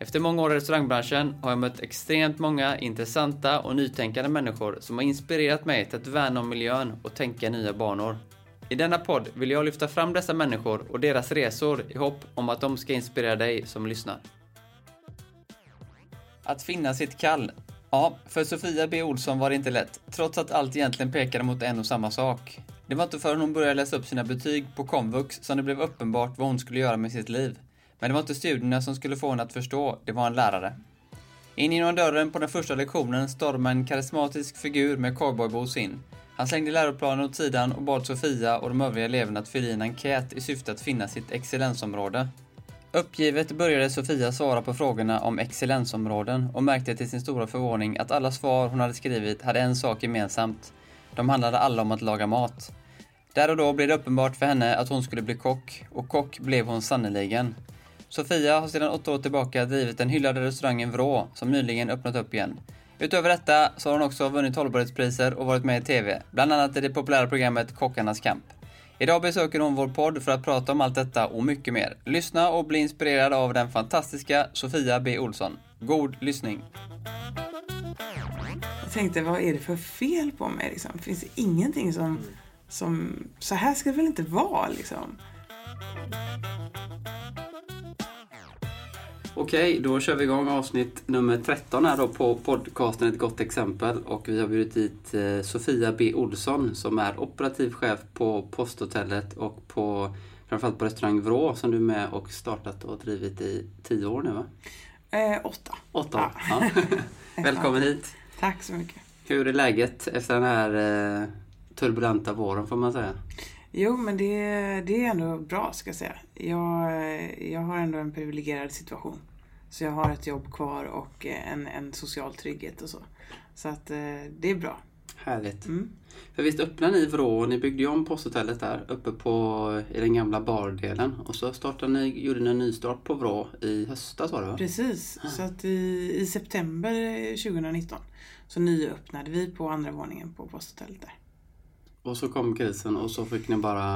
Efter många år i restaurangbranschen har jag mött extremt många intressanta och nytänkande människor som har inspirerat mig till att värna om miljön och tänka i nya banor. I denna podd vill jag lyfta fram dessa människor och deras resor i hopp om att de ska inspirera dig som lyssnar. Att finna sitt kall. Ja, för Sofia B Olsson var det inte lätt, trots att allt egentligen pekade mot en och samma sak. Det var inte förrän hon började läsa upp sina betyg på komvux som det blev uppenbart vad hon skulle göra med sitt liv. Men det var inte studierna som skulle få henne att förstå, det var en lärare. In genom dörren på den första lektionen stormade en karismatisk figur med cowboyboots in. Han slängde läroplanen åt sidan och bad Sofia och de övriga eleverna att fylla i en enkät i syfte att finna sitt excellensområde. Uppgivet började Sofia svara på frågorna om excellensområden och märkte till sin stora förvåning att alla svar hon hade skrivit hade en sak gemensamt. De handlade alla om att laga mat. Där och då blev det uppenbart för henne att hon skulle bli kock, och kock blev hon sannoliken. Sofia har sedan åtta år tillbaka drivit den hyllade restaurangen Vrå, som nyligen öppnat upp igen. Utöver detta så har hon också vunnit hållbarhetspriser och varit med i TV, bland annat i det populära programmet Kockarnas kamp. Idag besöker hon vår podd för att prata om allt detta och mycket mer. Lyssna och bli inspirerad av den fantastiska Sofia B Olsson. God lyssning! Jag tänkte, vad är det för fel på mig? Liksom? Finns det ingenting som, som... Så här ska det väl inte vara liksom? Okej, då kör vi igång avsnitt nummer 13 här då på podcasten Ett gott exempel. Och vi har bjudit hit eh, Sofia B Olsson som är operativ chef på Posthotellet och på framförallt på restaurang Vrå som du är med och startat och drivit i tio år nu va? Eh, åtta. Åtta år, ja. Välkommen hit. Tack så mycket. Hur är läget efter den här eh, turbulenta våren får man säga? Jo, men det, det är ändå bra ska jag säga. Jag, jag har ändå en privilegierad situation. Så jag har ett jobb kvar och en, en social trygghet och så. Så att eh, det är bra. Härligt. Mm. För visst öppnade ni Vrå, ni byggde ju om posthotellet där uppe på, i den gamla bardelen. Och så startade ni, gjorde ni en nystart på Vrå i höstas var det va? Precis, så att i, i september 2019 så nyöppnade vi på andra våningen på posthotellet där. Och så kom krisen och så fick ni bara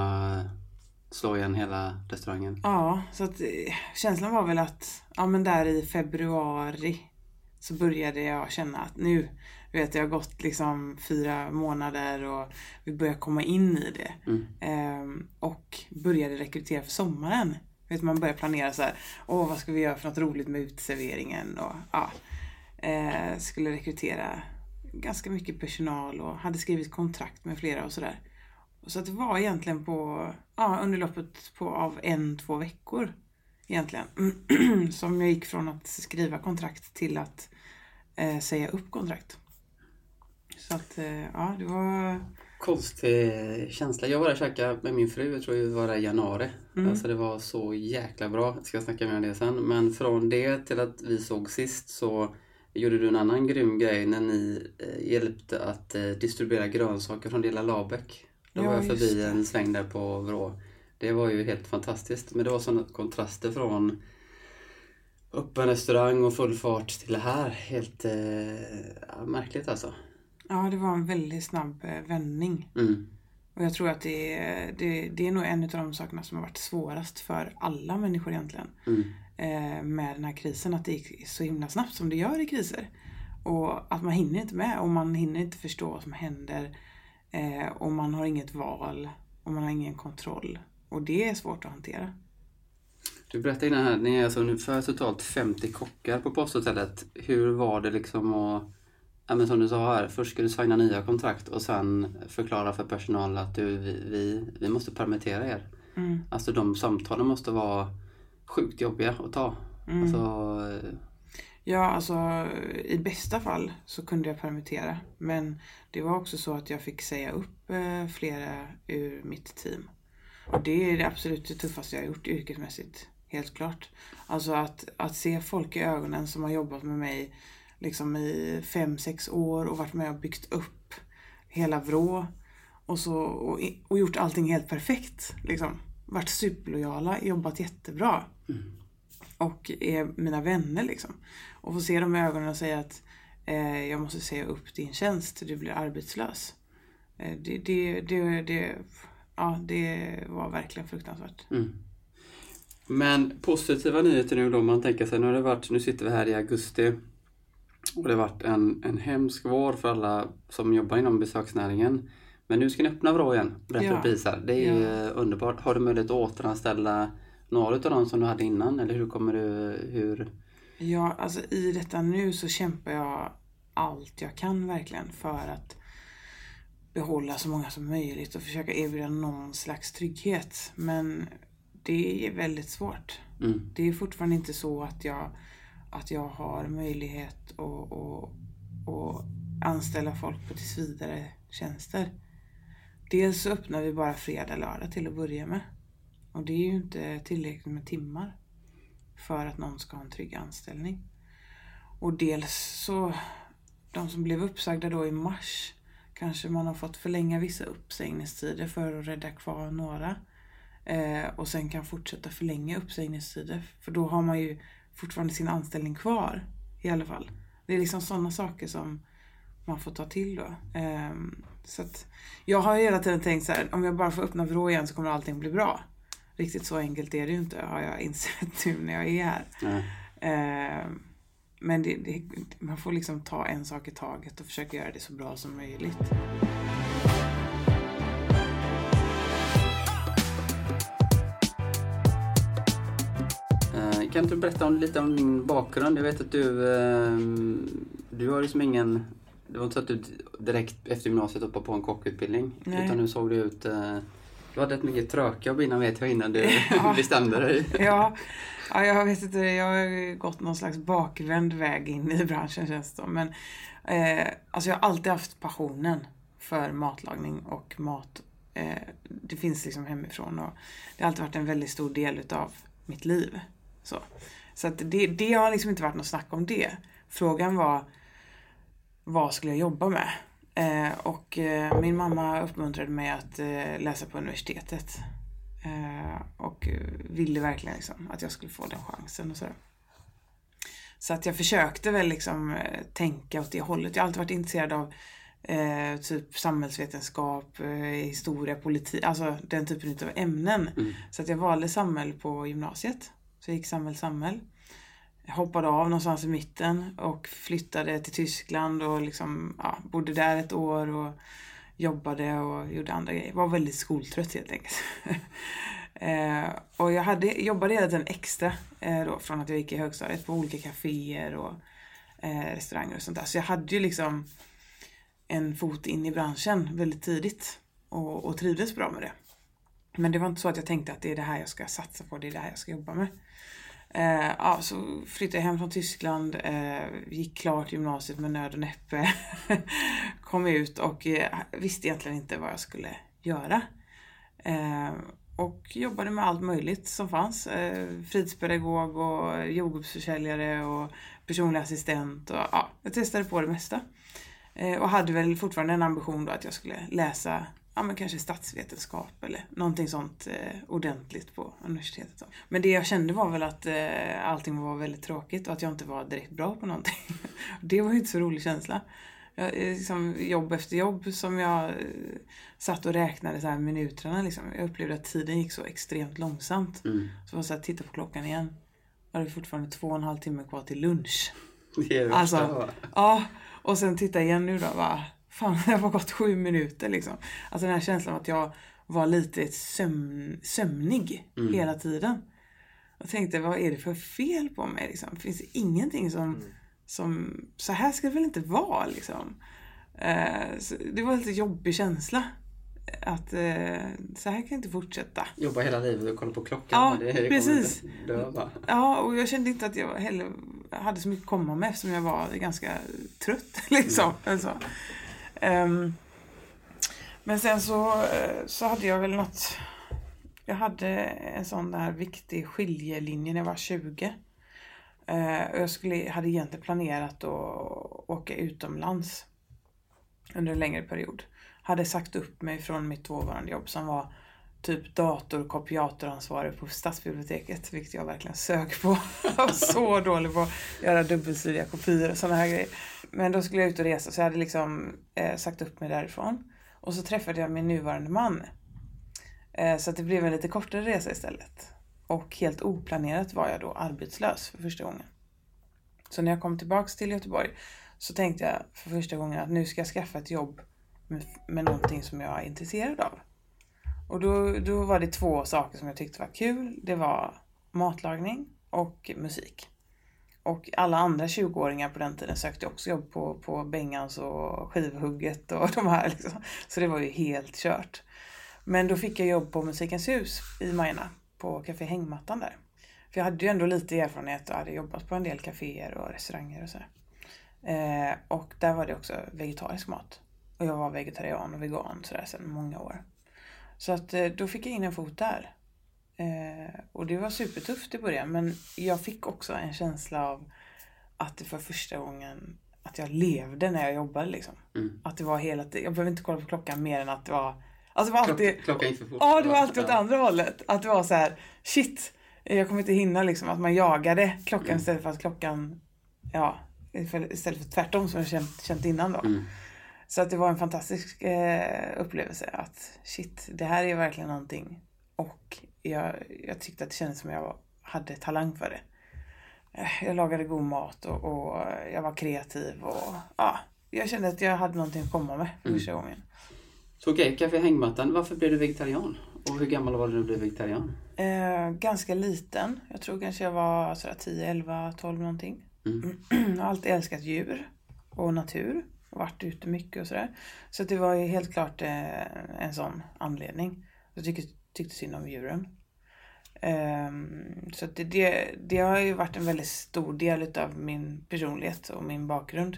slå igen hela restaurangen. Ja, så att eh, känslan var väl att ja, men där i februari så började jag känna att nu, du vet, det har gått liksom fyra månader och vi börjar komma in i det. Mm. Ehm, och började rekrytera för sommaren. Vet, man börjar planera så här, åh vad ska vi göra för något roligt med uteserveringen och ja. Eh, skulle rekrytera ganska mycket personal och hade skrivit kontrakt med flera och sådär. Så att det var egentligen på, ja, under loppet på, av en, två veckor egentligen. Som jag gick från att skriva kontrakt till att eh, säga upp kontrakt. Så att, eh, ja, det var... Konstig känsla. Jag var där och käkade med min fru, jag tror det var där i januari. Mm. Alltså det var så jäkla bra. Jag ska snacka mer om det sen. Men från det till att vi såg sist så gjorde du en annan grym grej när ni eh, hjälpte att eh, distribuera grönsaker från Lilla Labäck. Då Ja, var jag förbi en sväng där på Vrå. Det var ju helt fantastiskt. Men det var sådana kontraster från öppen restaurang och full fart till det här. Helt eh, märkligt alltså. Ja, det var en väldigt snabb eh, vändning. Mm. Och jag tror att det är, det, det är nog en av de sakerna som har varit svårast för alla människor egentligen. Mm. eh, med den här krisen. Att det gick så himla snabbt som det gör i kriser. Och att man hinner inte med och man hinner inte förstå vad som händer. Eh, och man har inget val och man har ingen kontroll. Och det är svårt att hantera. Du berättade innan här, ni är alltså ungefär totalt 50 kockar på posthotellet. Hur var det liksom att, ja men som du sa här, först ska du signa nya kontrakt och sen förklara för personal att du, vi, vi, vi måste permittera er. Mm. Alltså de samtalen måste vara sjukt jobbiga att ta. Mm. Alltså, Ja, alltså i bästa fall så kunde jag permittera. Men det var också så att jag fick säga upp eh, flera ur mitt team. Och det är det absolut det tuffaste jag har gjort yrkesmässigt. Helt klart. Alltså att, att se folk i ögonen som har jobbat med mig liksom i fem, sex år och varit med och byggt upp hela Vrå och, så, och, och gjort allting helt perfekt. Liksom. Varit superlojala, jobbat jättebra. Mm. Och är mina vänner liksom. Och få se dem i ögonen och säga att eh, jag måste säga upp din tjänst, du blir arbetslös. Eh, det, det, det, det, ja, det var verkligen fruktansvärt. Mm. Men positiva nyheter nu då, man tänker sig, nu har det varit, nu sitter vi här i augusti och det har varit en, en hemsk vår för alla som jobbar inom besöksnäringen. Men nu ska ni öppna Vrå igen, rätt Ja. upp isar. Det är Ja. underbart. Har du möjlighet att återanställa några av dem som du hade innan? Eller hur kommer du, hur? Ja, alltså i detta nu så kämpar jag allt jag kan verkligen för att behålla så många som möjligt och försöka erbjuda någon slags trygghet. Men det är väldigt svårt. Mm. Det är fortfarande inte så att jag, att jag har möjlighet att, att, att anställa folk på tills vidare tjänster. Dels så öppnar vi bara fredag, lördag till att börja med. Och det är ju inte tillräckligt med timmar för att någon ska ha en trygg anställning. Och dels så, de som blev uppsagda då i mars, kanske man har fått förlänga vissa uppsägningstider för att rädda kvar några. Eh, och sen kan fortsätta förlänga uppsägningstider. För då har man ju fortfarande sin anställning kvar i alla fall. Det är liksom sådana saker som man får ta till då. Eh, så att jag har hela tiden tänkt så här, om jag bara får öppna vrå igen så kommer allting bli bra. Riktigt så enkelt är det ju inte har jag insett nu när jag är här. Ehm, men det, det, man får liksom ta en sak i taget och försöka göra det så bra som möjligt. Eh, Kan du berätta om, lite om din bakgrund? Jag vet att du, eh, du har liksom ingen... Det var inte så att du direkt efter gymnasiet hoppade på en kockutbildning. Nej. Utan nu såg du ut... Du hade ett mycket trökjobb innan vet jag, innan du Ja. bestämde dig. Ja, ja, jag vet inte, jag har gått någon slags bakvänd väg in i branschen känns det. Men eh, alltså jag har alltid haft passionen för matlagning och mat. Eh, det finns liksom hemifrån och det har alltid varit en väldigt stor del utav mitt liv. Så, så att det, det har liksom inte varit något snack om det. Frågan var vad skulle jag jobba med? Eh, och eh, min mamma uppmuntrade mig att eh, läsa på universitetet. Eh, och ville verkligen liksom att jag skulle få den chansen och sådär. Så att jag försökte väl liksom tänka åt det hållet. Jag har alltid varit intresserad av typ samhällsvetenskap, historia, politik, alltså den typen av ämnen. Mm. Så att jag valde samhäll på gymnasiet. Så jag gick samhäll, samhäll. Hoppade av någonstans i mitten och flyttade till Tyskland och liksom, ja, bodde där ett år och jobbade och gjorde andra grejer. Var väldigt skoltrött helt enkelt. eh, och jag hade, jobbade hela tiden extra eh, då, från att jag gick i högstadiet på olika kaféer och eh, restauranger och sånt där. Så jag hade ju liksom en fot in i branschen väldigt tidigt och, och trivdes bra med det. Men det var inte så att jag tänkte att det är det här jag ska satsa på, det är det här jag ska jobba med. Eh, ja, så flyttade jag hem från Tyskland, eh, gick klart gymnasiet med nöd och näppe. Kom ut och eh, visste egentligen inte vad jag skulle göra. Eh, och jobbade med allt möjligt som fanns. Eh, fritidspedagog och jordgubbsförsäljare och personlig assistent. Och, ja, jag testade på det mesta. Eh, och hade väl fortfarande en ambition då att jag skulle läsa ja, men kanske statsvetenskap eller någonting sånt eh, ordentligt på universitetet. Då. Men det jag kände var väl att eh, allting var väldigt tråkigt och att jag inte var direkt bra på någonting. det var ju inte så rolig känsla. Jag, eh, liksom, jobb efter jobb som jag eh, satt och räknade så här minuterna. Liksom. Jag upplevde att tiden gick så extremt långsamt. Mm. Så var så här, titta på klockan igen. Var det fortfarande två och en halv timme kvar till lunch. Det är det Alltså, värsta. Ja, och sen titta igen nu då. Bara, fan, det har gått sju minuter liksom. Alltså den här känslan av att jag var lite sömn, sömnig Mm. hela tiden. Jag tänkte, vad är det för fel på mig liksom? Finns det ingenting som, som så här ska det väl inte vara liksom? Eh, det var en lite jobbig känsla. Att eh, så här kan jag inte fortsätta. Jobba hela livet och kolla på klockan. Ja, det, precis. Dö? Ja, och jag kände inte att jag heller hade så mycket att komma med eftersom jag var ganska trött. Liksom. Alltså. Um, men sen så, eh, så hade jag väl något... Jag hade en sån där viktig skiljelinje när jag var 20. Uh, eh, och jag skulle, hade egentligen planerat att åka utomlands under en längre period. Hade sagt upp mig från mitt dåvarande jobb som var typ dator kopiatoransvarig på stadsbiblioteket, vilket jag verkligen sög på. Jag var så dålig på att göra dubbelsidiga kopior och sådana här grejer. Men då skulle jag ut och resa så jag hade liksom eh, sagt upp mig därifrån. Och så träffade jag min nuvarande man. Eh, så att det blev en lite kortare resa istället. Och helt oplanerat var jag då arbetslös för första gången. Så när jag kom tillbaks till Göteborg så tänkte jag för första gången att nu ska jag skaffa ett jobb med, med någonting som jag är intresserad av. Och då, då var det två saker som jag tyckte var kul. Det var matlagning och musik. Och alla andra 20-åringar på den tiden sökte också jobb på, på Bengans och Skivhugget och de här. Liksom. Så det var ju helt kört. Men då fick jag jobb på Musikens hus i Majorna på Café Hängmattan där. För jag hade ju ändå lite erfarenhet och hade jobbat på en del kaféer och restauranger och så. Eh, och där var det också vegetarisk mat. Och jag var vegetarian och vegan sådär sedan många år. Så att eh, då fick jag in en fot där. Eh, och det var supertufft i början men jag fick också en känsla av att det för första gången att jag levde när jag jobbade liksom. Mm. Att det var hela tiden, jag behöver inte kolla på klockan mer än att det var Alltså det var alltid, klockan gick för fort. Ja, det var alltid åt andra hållet. Att det var så här, shit, jag kommer inte hinna liksom. Att man jagade klockan mm. istället för att klockan, ja, istället för tvärtom som jag känt, känt innan då. Mm. Så att det var en fantastisk eh, upplevelse att shit, det här är verkligen någonting. Och jag, jag tyckte att det kändes som jag hade talang för det. Eh, jag lagade god mat och, och jag var kreativ och ja, jag kände att jag hade någonting att komma med mm. första mm. gången. Så okej, okay, Café Hängmattan. Varför blev du vegetarian? Och hur gammal var du när du blev vegetarian? Eh, ganska liten. Jag tror kanske jag var sådär 10, 11, 12 någonting. Mm. jag har alltid älskat djur och natur. Och varit ute mycket och sådär. Så det var ju helt klart eh, en sån anledning. Jag tyckte, tyckte synd om djuren. Um, så det, det, det, har ju varit en väldigt stor del av min personlighet och min bakgrund.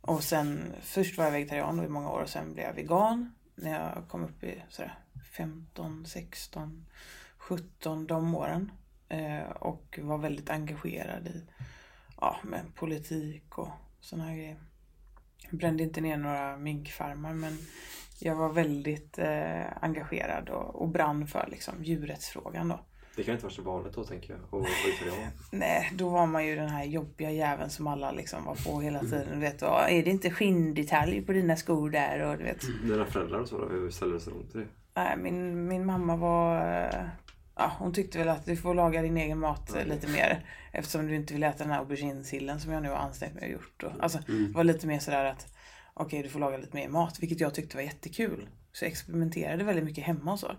Och sen, först var jag vegetarian i många år och sen blev jag vegan när jag kom upp i sådär 15, 16, 17 de åren. Uh, och var väldigt engagerad i ja, med politik och sådana här grejer. Jag brände inte ner några minkfarmar men jag var väldigt eh, engagerad och, och brann för liksom, djurrättsfrågan då. Det kan inte vara så vanligt då tänker jag, vegetarian. Nej, då var man ju den här jobbiga jäveln som alla liksom var på hela mm. tiden. Du vet, och, är det inte skinndetalj på dina skor där? Och, du vet. Mm. Dina föräldrar och så då, hur ställde sig de till det? Nej, min, min mamma var... Eh, ja, hon tyckte väl att du får laga din egen mat mm. lite mer. Eftersom du inte vill äta den här auberginesillen som jag nu har ansträngt mig och gjort. Och, alltså, mm. Det var lite mer sådär att okej, okay, du får laga lite mer mat. Vilket jag tyckte var jättekul. Så jag experimenterade väldigt mycket hemma och så.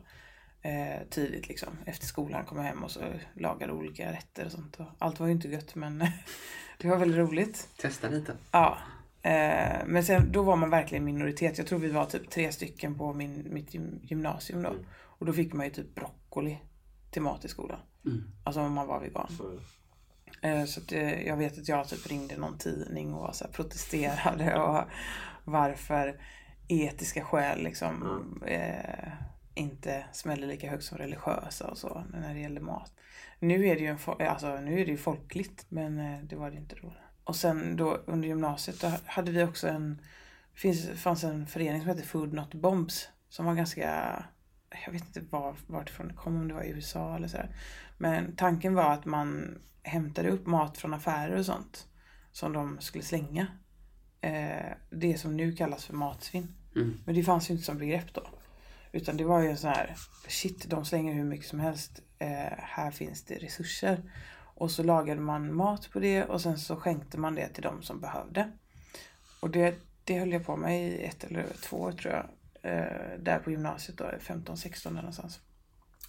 Eh, tidigt liksom. Efter skolan kom jag hem och så lagade olika rätter och sånt. Och allt var ju inte gött men det var väldigt roligt. Testa lite. Ja. Eh, men sen då var man verkligen minoritet. Jag tror vi var typ tre stycken på min, mitt gymnasium då. Mm. Och då fick man ju typ broccoli till mat i skolan. Mm. Alltså om man var vegan. Så, så att, eh, jag vet att jag typ ringde någon tidning och så protesterade och varför etiska skäl liksom mm. eh, inte smäller lika högt som religiösa och så när det gäller mat. Nu är det ju, en, alltså, nu är det ju folkligt men eh, det var det inte då. Och sen då under gymnasiet då hade vi också en, finns, fanns en förening som hette Food Not Bombs som var ganska jag vet inte var, vartifrån det kom, om det var i USA eller sådär. Men tanken var att man hämtade upp mat från affärer och sånt som de skulle slänga. Eh, det som nu kallas för matsvinn. Mm. Men det fanns ju inte som begrepp då. Utan det var ju så här, shit, de slänger hur mycket som helst. Eh, här finns det resurser. Och så lagade man mat på det och sen så skänkte man det till de som behövde. Och det, det höll jag på med i ett eller två år tror jag. Eh, där på gymnasiet då, 15-16 någonstans.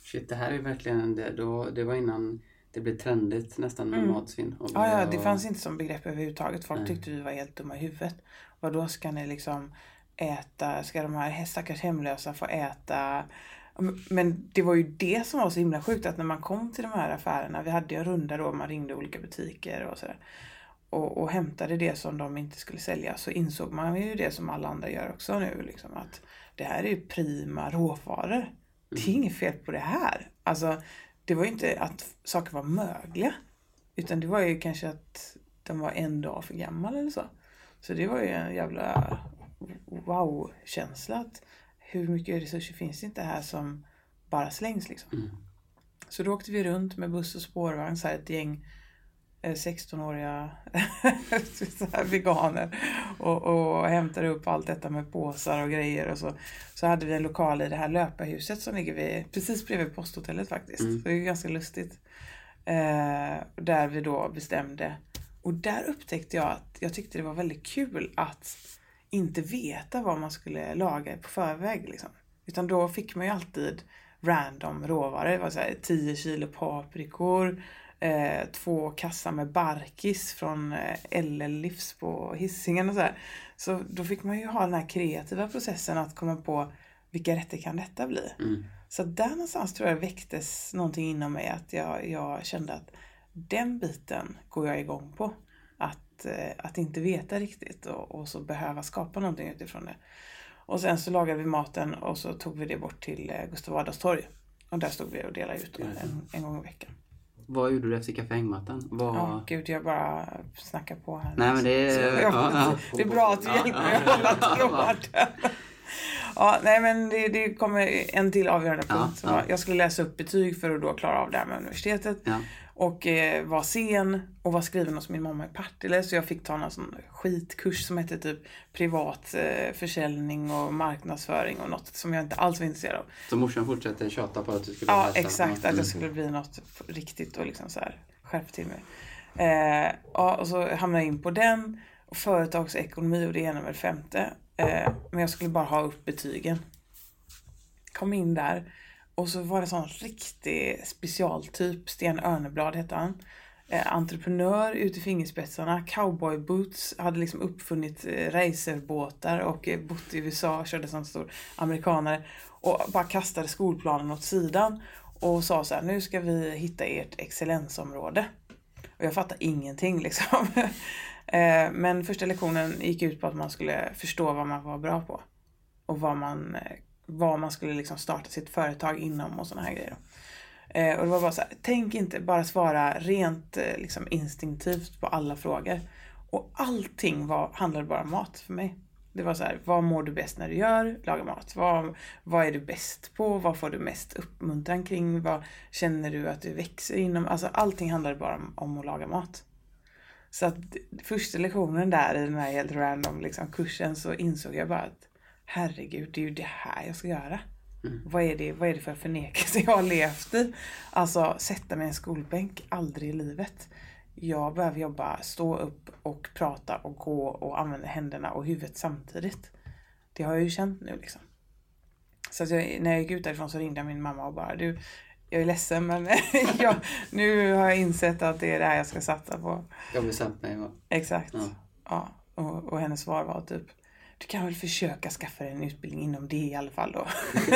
Shit, det här är verkligen det. Då, det var innan det blev trendigt nästan med mm. matsvinn. Och ja, ja, det fanns inte som begrepp överhuvudtaget. Folk Nej. tyckte vi var helt dumma i huvudet. Och då ska ni liksom äta, ska de här stackars hemlösa få äta men det var ju det som var så himla sjukt att när man kom till de här affärerna, vi hade ju en runda då, man ringde olika butiker och sådär. Och, och hämtade det som de inte skulle sälja så insåg man ju det som alla andra gör också nu liksom att det här är ju prima råvaror. det är inget fel på det här. Alltså, det var ju inte att saker var mögliga. Utan det var ju kanske att de var en dag för gammal eller så. Så det var ju en jävla wow-känsla. att Hur mycket resurser finns det inte här som bara slängs liksom. Mm. Så då åkte vi runt med buss och spårvagn, så här ett gäng 16-åriga så här veganer och, och hämtade upp allt detta med påsar och grejer och så. Så hade vi en lokal i det här löparhuset som ligger vid, precis bredvid posthotellet faktiskt. Mm. Så det är ganska lustigt. Eh, där vi då bestämde. Och där upptäckte jag att jag tyckte det var väldigt kul att inte veta vad man skulle laga på förväg. Liksom. Utan då fick man ju alltid random råvaror. Det var så här 10 kilo paprikor, eh, två kassar med barkis från eh, LL Livs på Hisingen och så här. Så då fick man ju ha den här kreativa processen att komma på vilka rätter kan detta bli? Mm. Så där någonstans tror jag väcktes någonting inom mig att jag, jag kände att den biten går jag igång på. Att, eh, att inte veta riktigt och, och så behöva skapa någonting utifrån det. Och sen så lagade vi maten och så tog vi det bort till eh, Gustav Adolfs torg. Och där stod vi och delade ut en, en gång i veckan. Vad gjorde du efter kaffehängmattan? Vad... Ja, gud jag bara snackar på här. Nej men det är... Jag- ja, ja. Det är bra att du hjälper mig att hålla tråden. Ja, nej men det, det kommer en till avgörande Ja, punkt. Så ja. Jag skulle läsa upp betyg för att då klara av det här med universitetet. Ja. Och eh, var sen och var skriven hos min mamma i Partille. Så jag fick ta någon sån skitkurs som hette typ privat eh, försäljning och marknadsföring och något som jag inte alls var intresserad av. Så morsan fortsätter tjata på att du skulle Ja, läsa? exakt. Att Mm. jag skulle bli något riktigt och liksom så här skärpa till mig. Eh, ja, och så hamnade jag in på den. Och företagsekonomi och det ena med det femte. Eh, men jag skulle bara ha upp betygen. Kom in där. Och så var det sån riktig specialtyp. Sten Örneblad hette han. Eh, entreprenör ut i fingerspetsarna. Cowboyboots. Hade liksom uppfunnit eh, racerbåtar och eh, bott i USA. Körde som stor amerikanare. Och bara kastade skolplanen åt sidan. Och sa så här, nu ska vi hitta ert excellensområde. Och jag fattade ingenting liksom. Eh, Men första lektionen gick ut på att man skulle förstå vad man var bra på. Och vad man, eh, vad man skulle liksom starta sitt företag inom och sådana här grejer. Eh, Och det var bara så här, tänk inte bara svara rent eh, liksom instinktivt på alla frågor. Och allting var, handlade bara om mat för mig. Det var så här, vad mår du bäst när du gör? Laga mat. Vad, vad är du bäst på? Vad får du mest uppmuntran kring? Vad känner du att du växer inom? Alltså allting handlade bara om, om att laga mat. Så att första lektionen där i den här helt random liksom, kursen så insåg jag bara att herregud, det är ju det här jag ska göra. Vad, är det, vad är det för förnekelse jag har levt i? Alltså sätta mig i en skolbänk, aldrig i livet. Jag behöver jobba, stå upp och prata och gå och använda händerna och huvudet samtidigt. Det har jag ju känt nu liksom. Så jag, när jag gick ut därifrån så ringde jag min mamma och bara du, jag är ledsen men jag, nu har jag insett att det är det här jag ska satsa på. Jag bestämt mig. va? Exakt. Ja. Ja. och, och hennes svar var typ Du kan väl försöka skaffa dig en utbildning inom det i alla fall då.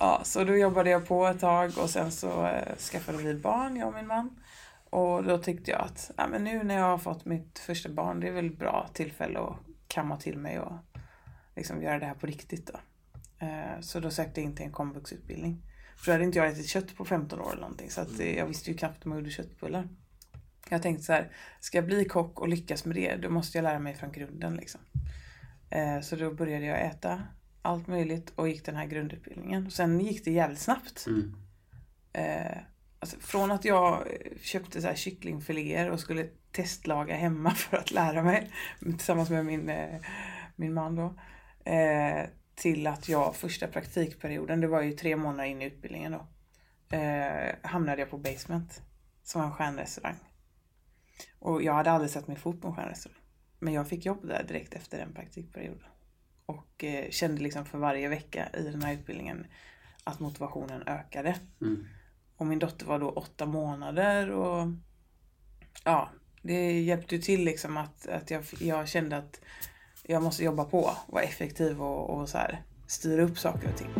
ja, så då jobbade jag på ett tag och sen så eh, skaffade vi barn, jag och min man. Och då tyckte jag att ja, men nu när jag har fått mitt första barn, det är väl bra tillfälle att kamma till mig och liksom göra det här på riktigt då. Eh, Så då sökte jag in till en komvuxutbildning. För då hade inte jag ätit kött på 15 år eller någonting så att eh, jag visste ju knappt om jag gjorde köttbullar. Jag tänkte så här, ska jag bli kock och lyckas med det, då måste jag lära mig från grunden liksom. Eh, Så då började jag äta allt möjligt och gick den här grundutbildningen. Sen gick det jävligt snabbt. Mm. Eh, alltså från att jag köpte så här kycklingfiléer och skulle testlaga hemma för att lära mig tillsammans med min, eh, min man då. Eh, till att jag första praktikperioden, det var ju tre månader in i utbildningen då. Eh, hamnade jag på Basement. Som var en stjärnrestaurang. Och jag hade aldrig sett min fot på en stjärnrestaurang. Men jag fick jobb där direkt efter den praktikperioden. Och eh, kände liksom för varje vecka i den här utbildningen att motivationen ökade. Mm. Och min dotter var då åtta månader och ja, det hjälpte ju till liksom att, att jag, jag kände att jag måste jobba på, vara effektiv och, och så här, styra upp saker och ting.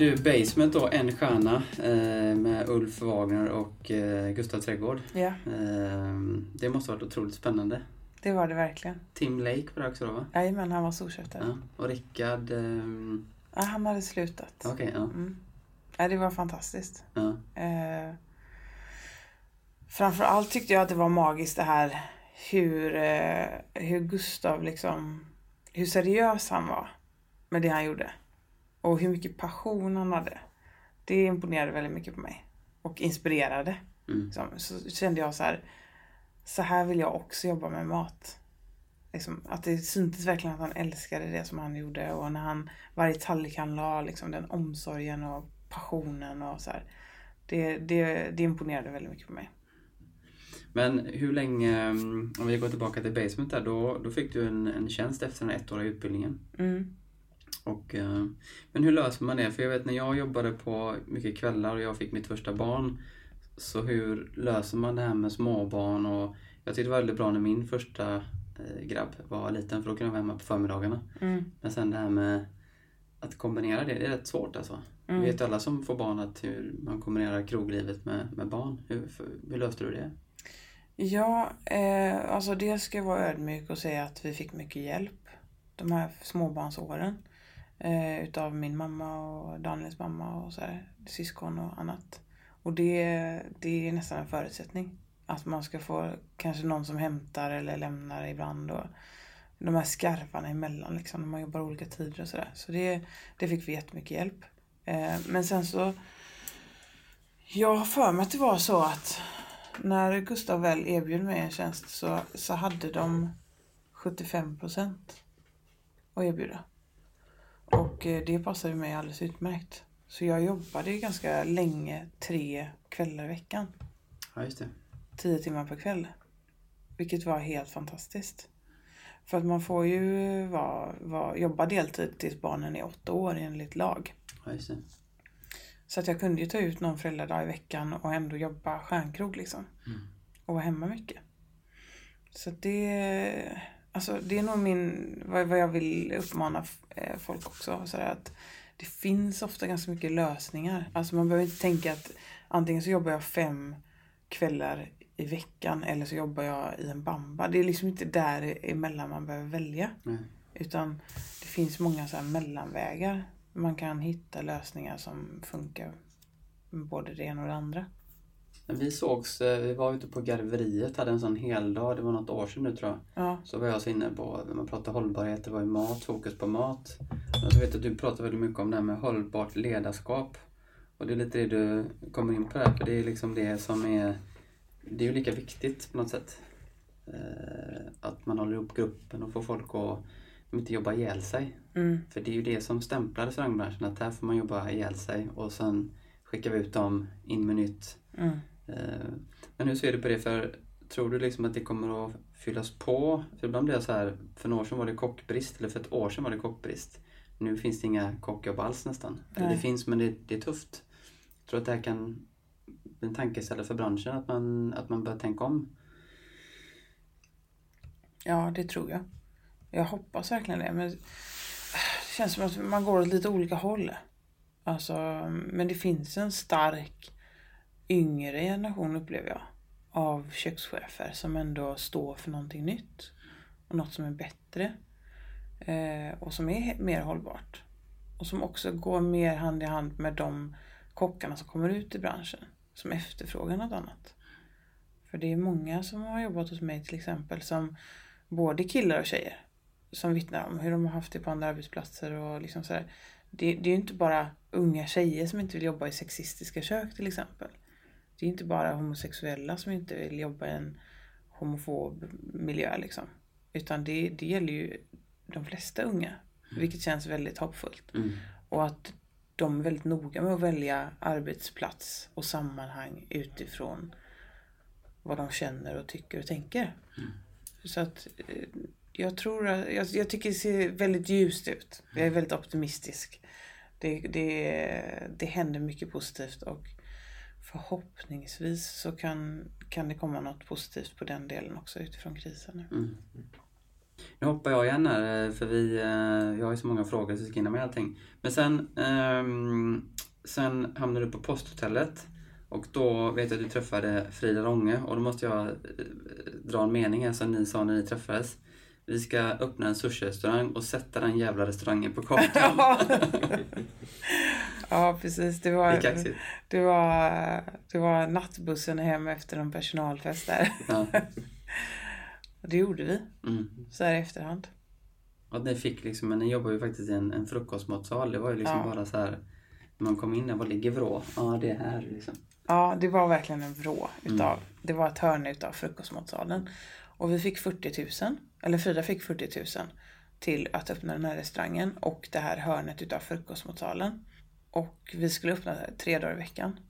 Du, Basement då, en stjärna eh, med Ulf Wagner och eh, Gustav Trädgård. Ja, Eh, det måste ha varit otroligt spännande. det var det verkligen. Tim Lake var det också då va? Jajamän, han var storköptare. Ja. Och Rickard... ehm, Ja, han hade slutat. Okej, ja. Mm. Ja, det var fantastiskt. ja. Eh, framförallt tyckte jag att det var magiskt det här hur, eh, hur Gustav liksom, hur seriös han var med det han gjorde. Och hur mycket passion han hade. Det imponerade väldigt mycket på mig. Och inspirerade. Mm. Liksom. Så kände jag så här, så här vill jag också jobba med mat. Liksom, att det syntes verkligen att han älskade det som han gjorde och när han, varje tallrik han la, liksom, den omsorgen och passionen och så här. Det, det, det imponerade väldigt mycket på mig. Men hur länge, mm, om vi går tillbaka till Basement där, då, då fick du en, en tjänst efter den ettåriga utbildningen. Mm. Och, eh, men hur löser man det? För jag vet när jag jobbade på mycket kvällar och jag fick mitt första barn. Så hur löser man det här med småbarn? Och jag tyckte det var väldigt bra när min första eh, grabb var liten för då kunde jag vara hemma på förmiddagarna. Mm. Men sen det här med att kombinera det, det är rätt svårt alltså. Mm. Vet alla som får barn att hur man kombinerar kroglivet med, med barn? Hur, för, hur löste du det? Ja, eh, alltså det ska jag vara ödmjuk och säga att vi fick mycket hjälp de här småbarnsåren. Eh, utav min mamma och Daniels mamma och så här, syskon och annat. Och det, det är nästan en förutsättning. Att man ska få kanske någon som hämtar eller lämnar ibland. Och de här skarvarna emellan liksom, när man jobbar olika tider och sådär. Så det, det fick vi jättemycket hjälp. Eh, men sen så... Jag har för mig att det var så att när Gustav väl erbjöd mig en tjänst så, så hade de 75 procent att erbjuda. Och eh, det passade mig alldeles utmärkt. Så jag jobbade ju ganska länge, tre kvällar i veckan. Ja, just det. Tio timmar per kväll. Vilket var helt fantastiskt. För att man får ju vara, vara, jobba deltid tills barnen är åtta år enligt lag. Ja, just det. Så att jag kunde ju ta ut någon föräldradag i veckan och ändå jobba stjärnkrog liksom. Mm. Och vara hemma mycket. Så att det, alltså det är nog min, vad, vad jag vill uppmana eh, folk också. Så att det finns ofta ganska mycket lösningar. Alltså man behöver inte tänka att antingen så jobbar jag fem kvällar i veckan eller så jobbar jag i en bamba. Det är liksom inte där emellan man behöver välja. Nej. Utan det finns många så mellanvägar. Man kan hitta lösningar som funkar med både det ena och det andra. Vi sågs, eh, vi var ute på garveriet, hade en sån heldag, det var något år sedan nu tror jag. Ja, Så var jag så inne på, man pratar hållbarhet, det var ju mat, fokus på mat. Så vet jag att du pratar väldigt mycket om det här med hållbart ledarskap. Och det är lite det du kommer in på där, för det är liksom det som är, det är ju lika viktigt på något sätt. Eh, att man håller ihop gruppen och får folk att inte jobba ihjäl sig. mm, För det är ju det som stämplar restaurangbranschen, att här får man jobba ihjäl sig och sen skickar vi ut dem in med nytt. mm. Eh, Men hur ser du på det? För tror du liksom att det kommer att fyllas på? För ibland blir jag så här, för några år sedan var det kockbrist, eller för ett år sedan var det kockbrist. Nu finns det inga kockjobb alls nästan. Det finns men det, det är tufft. Jag tror att det här kan bli en tankeställare för branschen, att man, att man börjar tänka om. Ja, det tror jag. Jag hoppas verkligen det. Men det känns som att man går åt lite olika håll. Alltså, men det finns en stark yngre generation upplever jag. Av kökschefer som ändå står för någonting nytt. Och något som är bättre. Eh, och som är mer hållbart. Och som också går mer hand i hand med de kockarna som kommer ut i branschen. Som efterfrågar något annat. För det är många som har jobbat hos mig till exempel som både killar och tjejer som vittnar om hur de har haft det på andra arbetsplatser och liksom sådär. Det, det är ju inte bara unga tjejer som inte vill jobba i sexistiska kök till exempel. Det är inte bara homosexuella som inte vill jobba i en homofob miljö liksom. Utan det, det gäller ju de flesta unga. Vilket känns väldigt hoppfullt. Mm. Och att de är väldigt noga med att välja arbetsplats och sammanhang utifrån vad de känner och tycker och tänker. Så att eh, jag tror att, jag, jag tycker det ser väldigt ljust ut. Jag är väldigt optimistisk. Det, det, det händer mycket positivt och förhoppningsvis så kan, kan det komma något positivt på den delen också utifrån krisen nu. Mm. Nu hoppar jag igen här eh, för vi, eh, jag har ju så många frågor så jag ska hinna med allting. Men sen, ehm, sen hamnade du på posthotellet och då vet jag att du träffade Frida Ronge och då måste jag eh, dra en mening här som ni sa när ni träffades. Vi ska öppna en sushi-restaurang och sätta den jävla restaurangen på kartan. Ja. precis. Det var, det, var, det var nattbussen hem efter en personalfest där. Ja. Det gjorde vi, Mm. så här i efterhand. Att ni fick liksom, men ni jobbar ju faktiskt i en, en frukostmatsal. Det var ju liksom Ja. bara så här. När man kom in där, var ligger vrå? Ja, det är här liksom. Ja, det var verkligen en vrå utav, Mm. det var ett hörn utav frukostmatsalen. Och vi fick 40 000, eller Frida fick 40 000 till att öppna den här restaurangen och det här hörnet utav frukostmatsalen. Och vi skulle öppna tre dagar i veckan.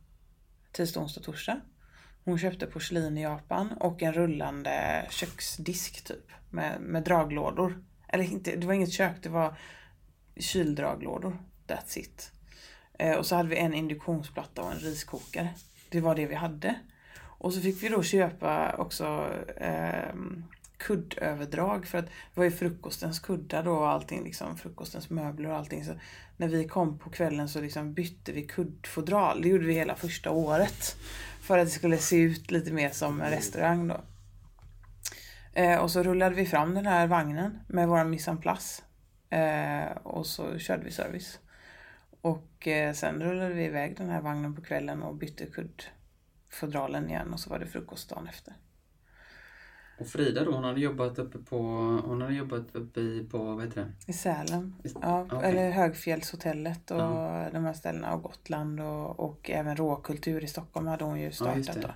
Tisdag, onsdag, torsdag. Hon köpte porslin i Japan och en rullande köksdisk typ. Med, med draglådor. Eller inte, det var inget kök, det var kyldraglådor. That's it. Eh, och så hade vi en induktionsplatta och en riskokare. Det var det vi hade. Och så fick vi då köpa också eh, kuddöverdrag för att det var ju frukostens kuddar då och allting liksom, frukostens möbler och allting. Så när vi kom på kvällen så liksom bytte vi kuddfodral. Det gjorde vi hela första året. För att det skulle se ut lite mer som en restaurang då. Eh, och så rullade vi fram den här vagnen med vår mise en place. Eh, och så körde vi service. Och eh, sen rullade vi iväg den här vagnen på kvällen och bytte kuddfodralen igen och så var det frukost dagen efter. Och Frida då, hon hade jobbat uppe på, hon hade jobbat uppe i, på, vad heter det? I Sälen. I- Ja, okej. eller Högfjällshotellet och Ja. de här ställena och Gotland och, och även Råkultur i Stockholm hade hon ju startat just det. då.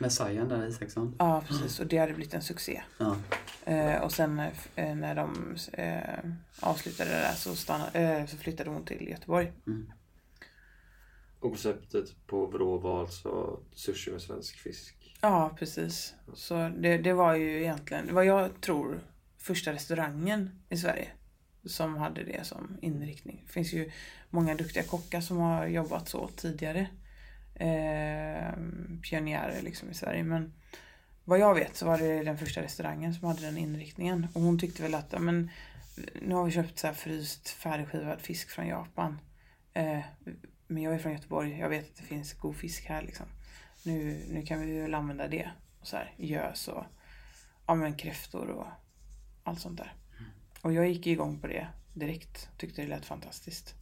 Med Sajan där, Isaksson. Ja, precis. Och det hade blivit en succé. Ja. Eh, och sen eh, när de eh, avslutade det där så, stannade, eh, så flyttade hon till Göteborg. Och konceptet på Vrå var alltså sushi med svensk fisk. Ja, precis. Så det, det var ju egentligen, vad jag tror, första restaurangen i Sverige som hade det som inriktning. Det finns ju många duktiga kockar som har jobbat så tidigare. Eh, pionjärer liksom i Sverige. Men vad jag vet så var det den första restaurangen som hade den inriktningen. Och hon tyckte väl att, men nu har vi köpt så här fryst färdigskivad fisk från Japan. Eh, men jag är från Göteborg, jag vet att det finns god fisk här liksom. Nu, nu kan vi väl använda det. Och så här, gös och ja, men kräftor och allt sånt där. Och jag gick igång på det direkt. Tyckte det lät fantastiskt.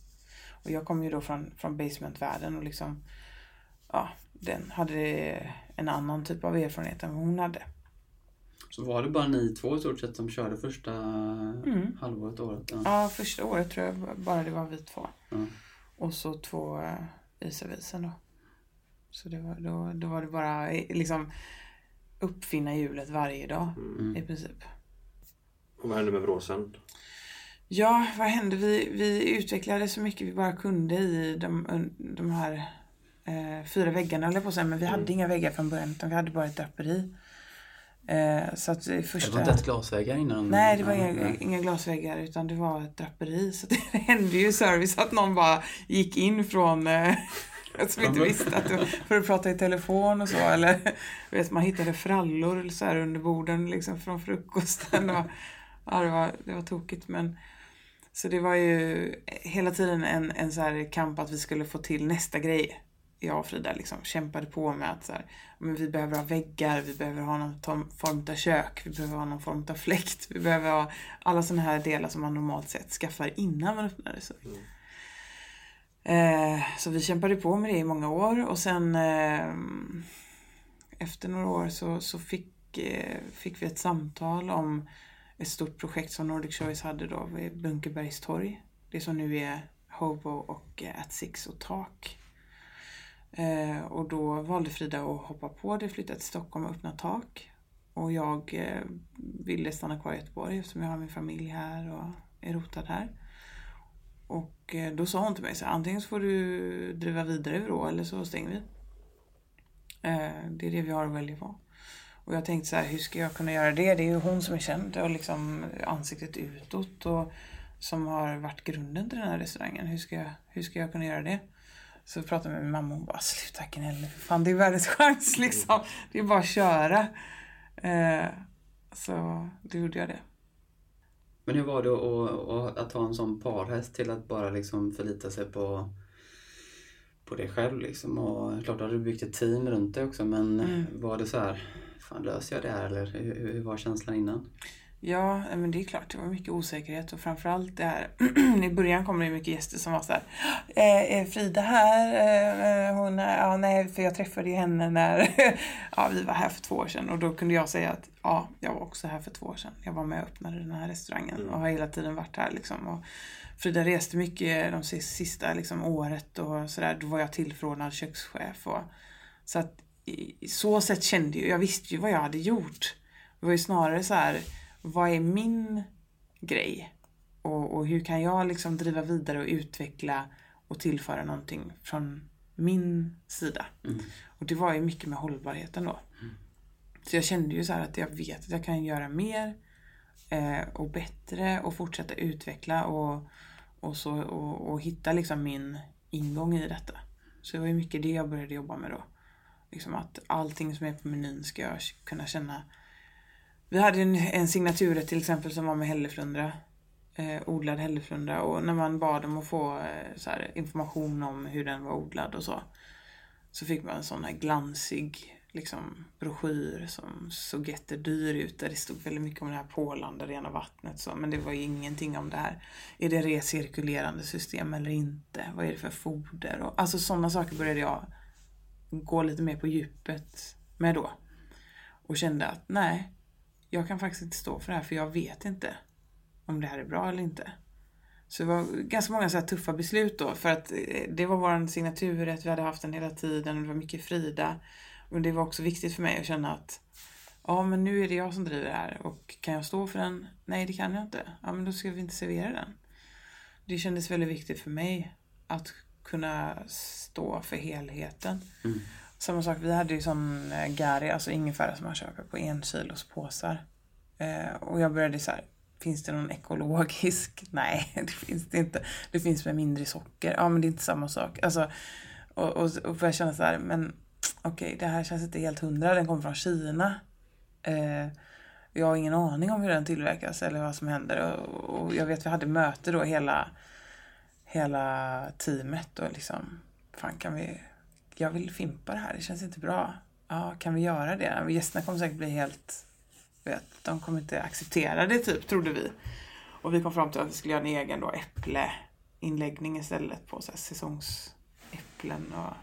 Och jag kom ju då från, från basementvärlden och liksom ja, den hade en annan typ av erfarenhet än vad hon hade. Så var det bara ni två i stort sett som körde första Mm. halvåret, året? Ja. Ja, första året tror jag bara det var vi två. Ja. Och så två eh, i servisen då. Så det var, då, då var det bara eh, liksom uppfinna hjulet varje dag Mm. i princip. Och vad hände med Vrå sen? Ja, vad hände? Vi, vi utvecklade så mycket vi bara kunde i de, de här eh, fyra väggarna, jag på säga. Men vi hade inga väggar från början, utan vi hade bara ett draperi. Eh, så att det Det första... var inte ens glasväggar innan? Nej, det var inga, nej. inga glasväggar utan det var ett draperi. Så det hände ju service att någon bara gick in från eh, som inte visste att du, för att prata i telefon och så. Eller vet, man hittade frallor så här under borden liksom från frukosten. Och, ja, det, var, det var tokigt. Men, så det var ju hela tiden en, en så här kamp att vi skulle få till nästa grej. Jag och Frida liksom kämpade på med att så här, men vi behöver ha väggar, vi behöver ha någon form av kök, vi behöver ha någon form av fläkt, vi behöver ha alla sådana här delar som man normalt sett skaffar innan man öppnar restaurang. Eh, så vi kämpade på med det i många år och sen eh, efter några år så, så fick, eh, fick vi ett samtal om ett stort projekt som Nordic Choice hade då vid Bunkerbergstorg. Det som nu är Hobo och eh, At Six och Tak. Eh, och då valde Frida att hoppa på det, flytta till Stockholm och öppna Tak. Och jag eh, ville stanna kvar i Göteborg eftersom jag har min familj här och är rotad här. Och eh, då sa hon till mig så här, antingen så får du driva vidare då eller så stänger vi. Eh, det är det vi har att välja på. Och jag tänkte så här, hur ska jag kunna göra det? Det är ju hon som är känd och liksom ansiktet utåt och som har varit grunden till den här restaurangen. Hur ska jag, hur ska jag kunna göra det? Så jag pratade med min mamma och hon bara, sluta gnälla för fan, det är världens chans liksom. Det är bara att köra. Eh, så då gjorde jag det. Men hur var det att, ha en sån parhäst till att bara liksom förlita sig på, på dig själv liksom? Och klart har du byggt ett team runt dig också men Mm. var det så här, fan löser jag det här eller hur, hur var känslan innan? Ja, men det är klart. Det var mycket osäkerhet och framförallt det här. I början kom det mycket gäster som var så här. Eh, är Frida här? Eh, eh, hon är, ja, nej, för jag träffade ju henne när ja, vi var här för två år sedan. Och då kunde jag säga att ja, jag var också här för två år sedan. Jag var med och öppnade den här restaurangen och har hela tiden varit här liksom. Och Frida reste mycket de sis- sista liksom, året och sådär. Då var jag tillförordnad kökschef. Och, så att i i så sätt kände jag, jag visste ju vad jag hade gjort. Det var ju snarare så här, vad är min grej? Och, och hur kan jag liksom driva vidare och utveckla och tillföra någonting från min sida? Mm. Och det var ju mycket med hållbarheten då. Så jag kände ju så här att jag vet att jag kan göra mer eh, och bättre och fortsätta utveckla och, och, så, och, och hitta liksom min ingång i detta. Så det var ju mycket det jag började jobba med då. Liksom att allting som är på menyn ska jag kunna känna. Vi hade en, en signaturrätt till exempel som var med hälleflundra. Eh, odlad hälleflundra och när man bad om att få eh, så här, information om hur den var odlad och så. Så fick man en sån här glansig liksom, broschyr som såg jättedyr ut. Där det stod väldigt mycket om det här pålande rena vattnet. Så. Men det var ju ingenting om det här. Är det recirkulerande system eller inte? Vad är det för foder? Och, alltså sådana saker började jag gå lite mer på djupet med då. Och kände att nej, jag kan faktiskt inte stå för det här för jag vet inte om det här är bra eller inte. Så det var ganska många så här tuffa beslut då för att eh, det var vår signaturrätt, vi hade haft den hela tiden och det var mycket Frida. Och det var också viktigt för mig att känna att ja men nu är det jag som driver det här och kan jag stå för den? Nej det kan jag inte. Ja men då ska vi inte servera den. Det kändes väldigt viktigt för mig att kunna stå för helheten. Mm. Samma sak, vi hade ju sån eh, gari, alltså ingefära som man köper på en kilos påsar. Eh, och jag började så här, finns det någon ekologisk? Nej, det finns det inte. Det finns med mindre socker. Ja, men det är inte samma sak. Alltså, och, och, och jag känna så här, men okej, det här känns inte helt hundra. Den kommer från Kina. Eh, jag har ingen aning om hur den tillverkas eller vad som händer. Och, och jag vet, vi hade möte då hela, hela teamet och liksom, fan kan vi, jag vill fimpa det här, det känns inte bra. Ja, kan vi göra det? Gästerna kommer säkert bli helt, vet, de kommer inte acceptera det typ, trodde vi. Och vi kom fram till att vi skulle göra en egen då äppleinläggning istället på så här säsongsäpplen och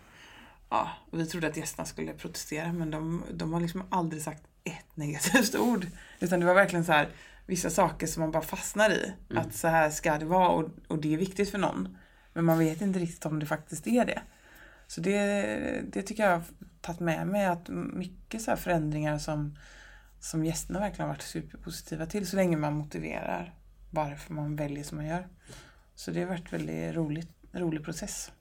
ja, och vi trodde att gästerna skulle protestera men de, de har liksom aldrig sagt ett negativt ord. Utan det var verkligen så här vissa saker som man bara fastnar i. Att så här ska det vara och, och det är viktigt för någon. Men man vet inte riktigt om det faktiskt är det. Så det, det tycker jag har tagit med mig att mycket så förändringar som, som gästerna verkligen har varit superpositiva till så länge man motiverar varför man väljer som man gör. Så det har varit väldigt roligt, rolig process.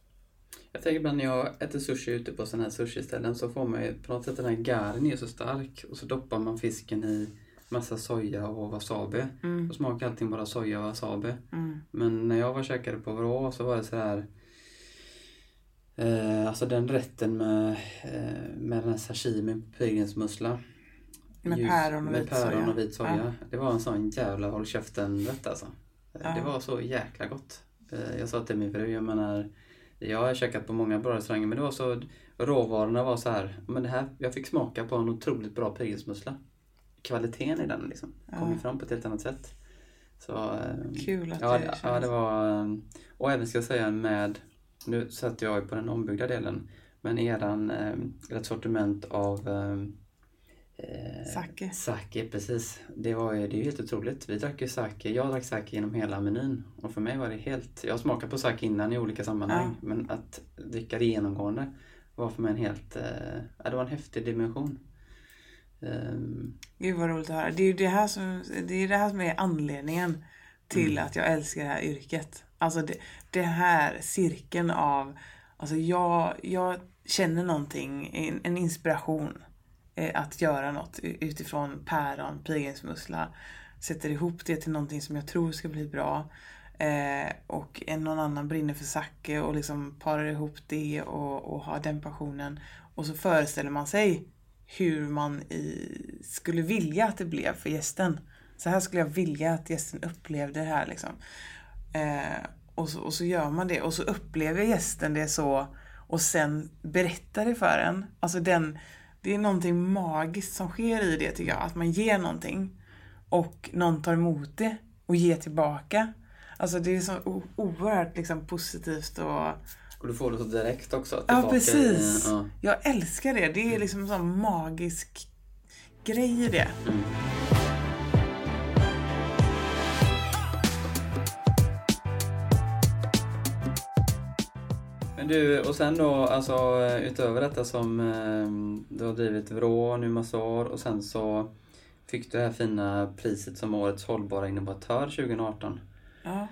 Jag tänker ibland när jag äter sushi ute på sådana här sushi-ställen så får man ju på något sätt den här garen är så stark och så doppar man fisken i massa soja och wasabi. Mm. Och smakar allting bara soja och wasabi. Mm. Men när jag var och käkade på Vrå så var det så här eh, Alltså den rätten med, eh, med den här sashimi på pilgrimsmussla. Med Ljus- päron och med vit päron soja. och vit soja. Ja. Det var en sån jävla håll käften-rätt alltså. Eh, Ja. Det var så jäkla gott. Eh, Jag sa till min fru, jag menar jag har käkat på många bra restauranger men det var så råvarorna var så här, men det här, jag fick smaka på en otroligt bra pilgrimsmussla. Kvaliteten i den liksom kom ju Ja. fram på ett helt annat sätt. Så, eh, Kul att ja, det det, ja, känns- det var... Och även ska jag säga med... Nu sätter jag på den ombyggda delen. Men eran, eh, ert sortiment av... Eh, eh, Sake. Sake, precis. Det, var ju, det är ju helt otroligt. Vi drack ju sake. Jag drack sake genom hela menyn. Och för mig var det helt... Jag har smakat på sake innan i olika sammanhang. Men att dricka det genomgående var för mig en helt... Eh, ja, det var en häftig dimension. Ehm, Gud vad roligt att höra. Det är ju det här som, det är det här som är anledningen till Mm. att jag älskar det här yrket. Alltså det, det här cirkeln av, alltså jag, jag känner någonting, en, en inspiration eh, att göra något utifrån päron, pilgrimsmussla. Sätter ihop det till någonting som jag tror ska bli bra. Eh, och en någon annan brinner för sake och liksom parar ihop det och, och har den passionen. Och så föreställer man sig hur man i, skulle vilja att det blev för gästen. Så här skulle jag vilja att gästen upplevde det här liksom. Eh, och, så, och så gör man det och så upplever gästen det så och sen berättar det för en. Alltså den, det är någonting magiskt som sker i det tycker jag. Att man ger någonting och någon tar emot det och ger tillbaka. Alltså det är så oerhört liksom positivt och Och du får det så direkt också. Ja, tillbaka precis. I, ja. Jag älskar det. Det är liksom en sån magisk grej i det. Men du, och sen då, alltså utöver detta som eh, du har drivit Vrå nu massa år och sen så fick du det här fina priset som Årets hållbara innovatör 2018. Ja.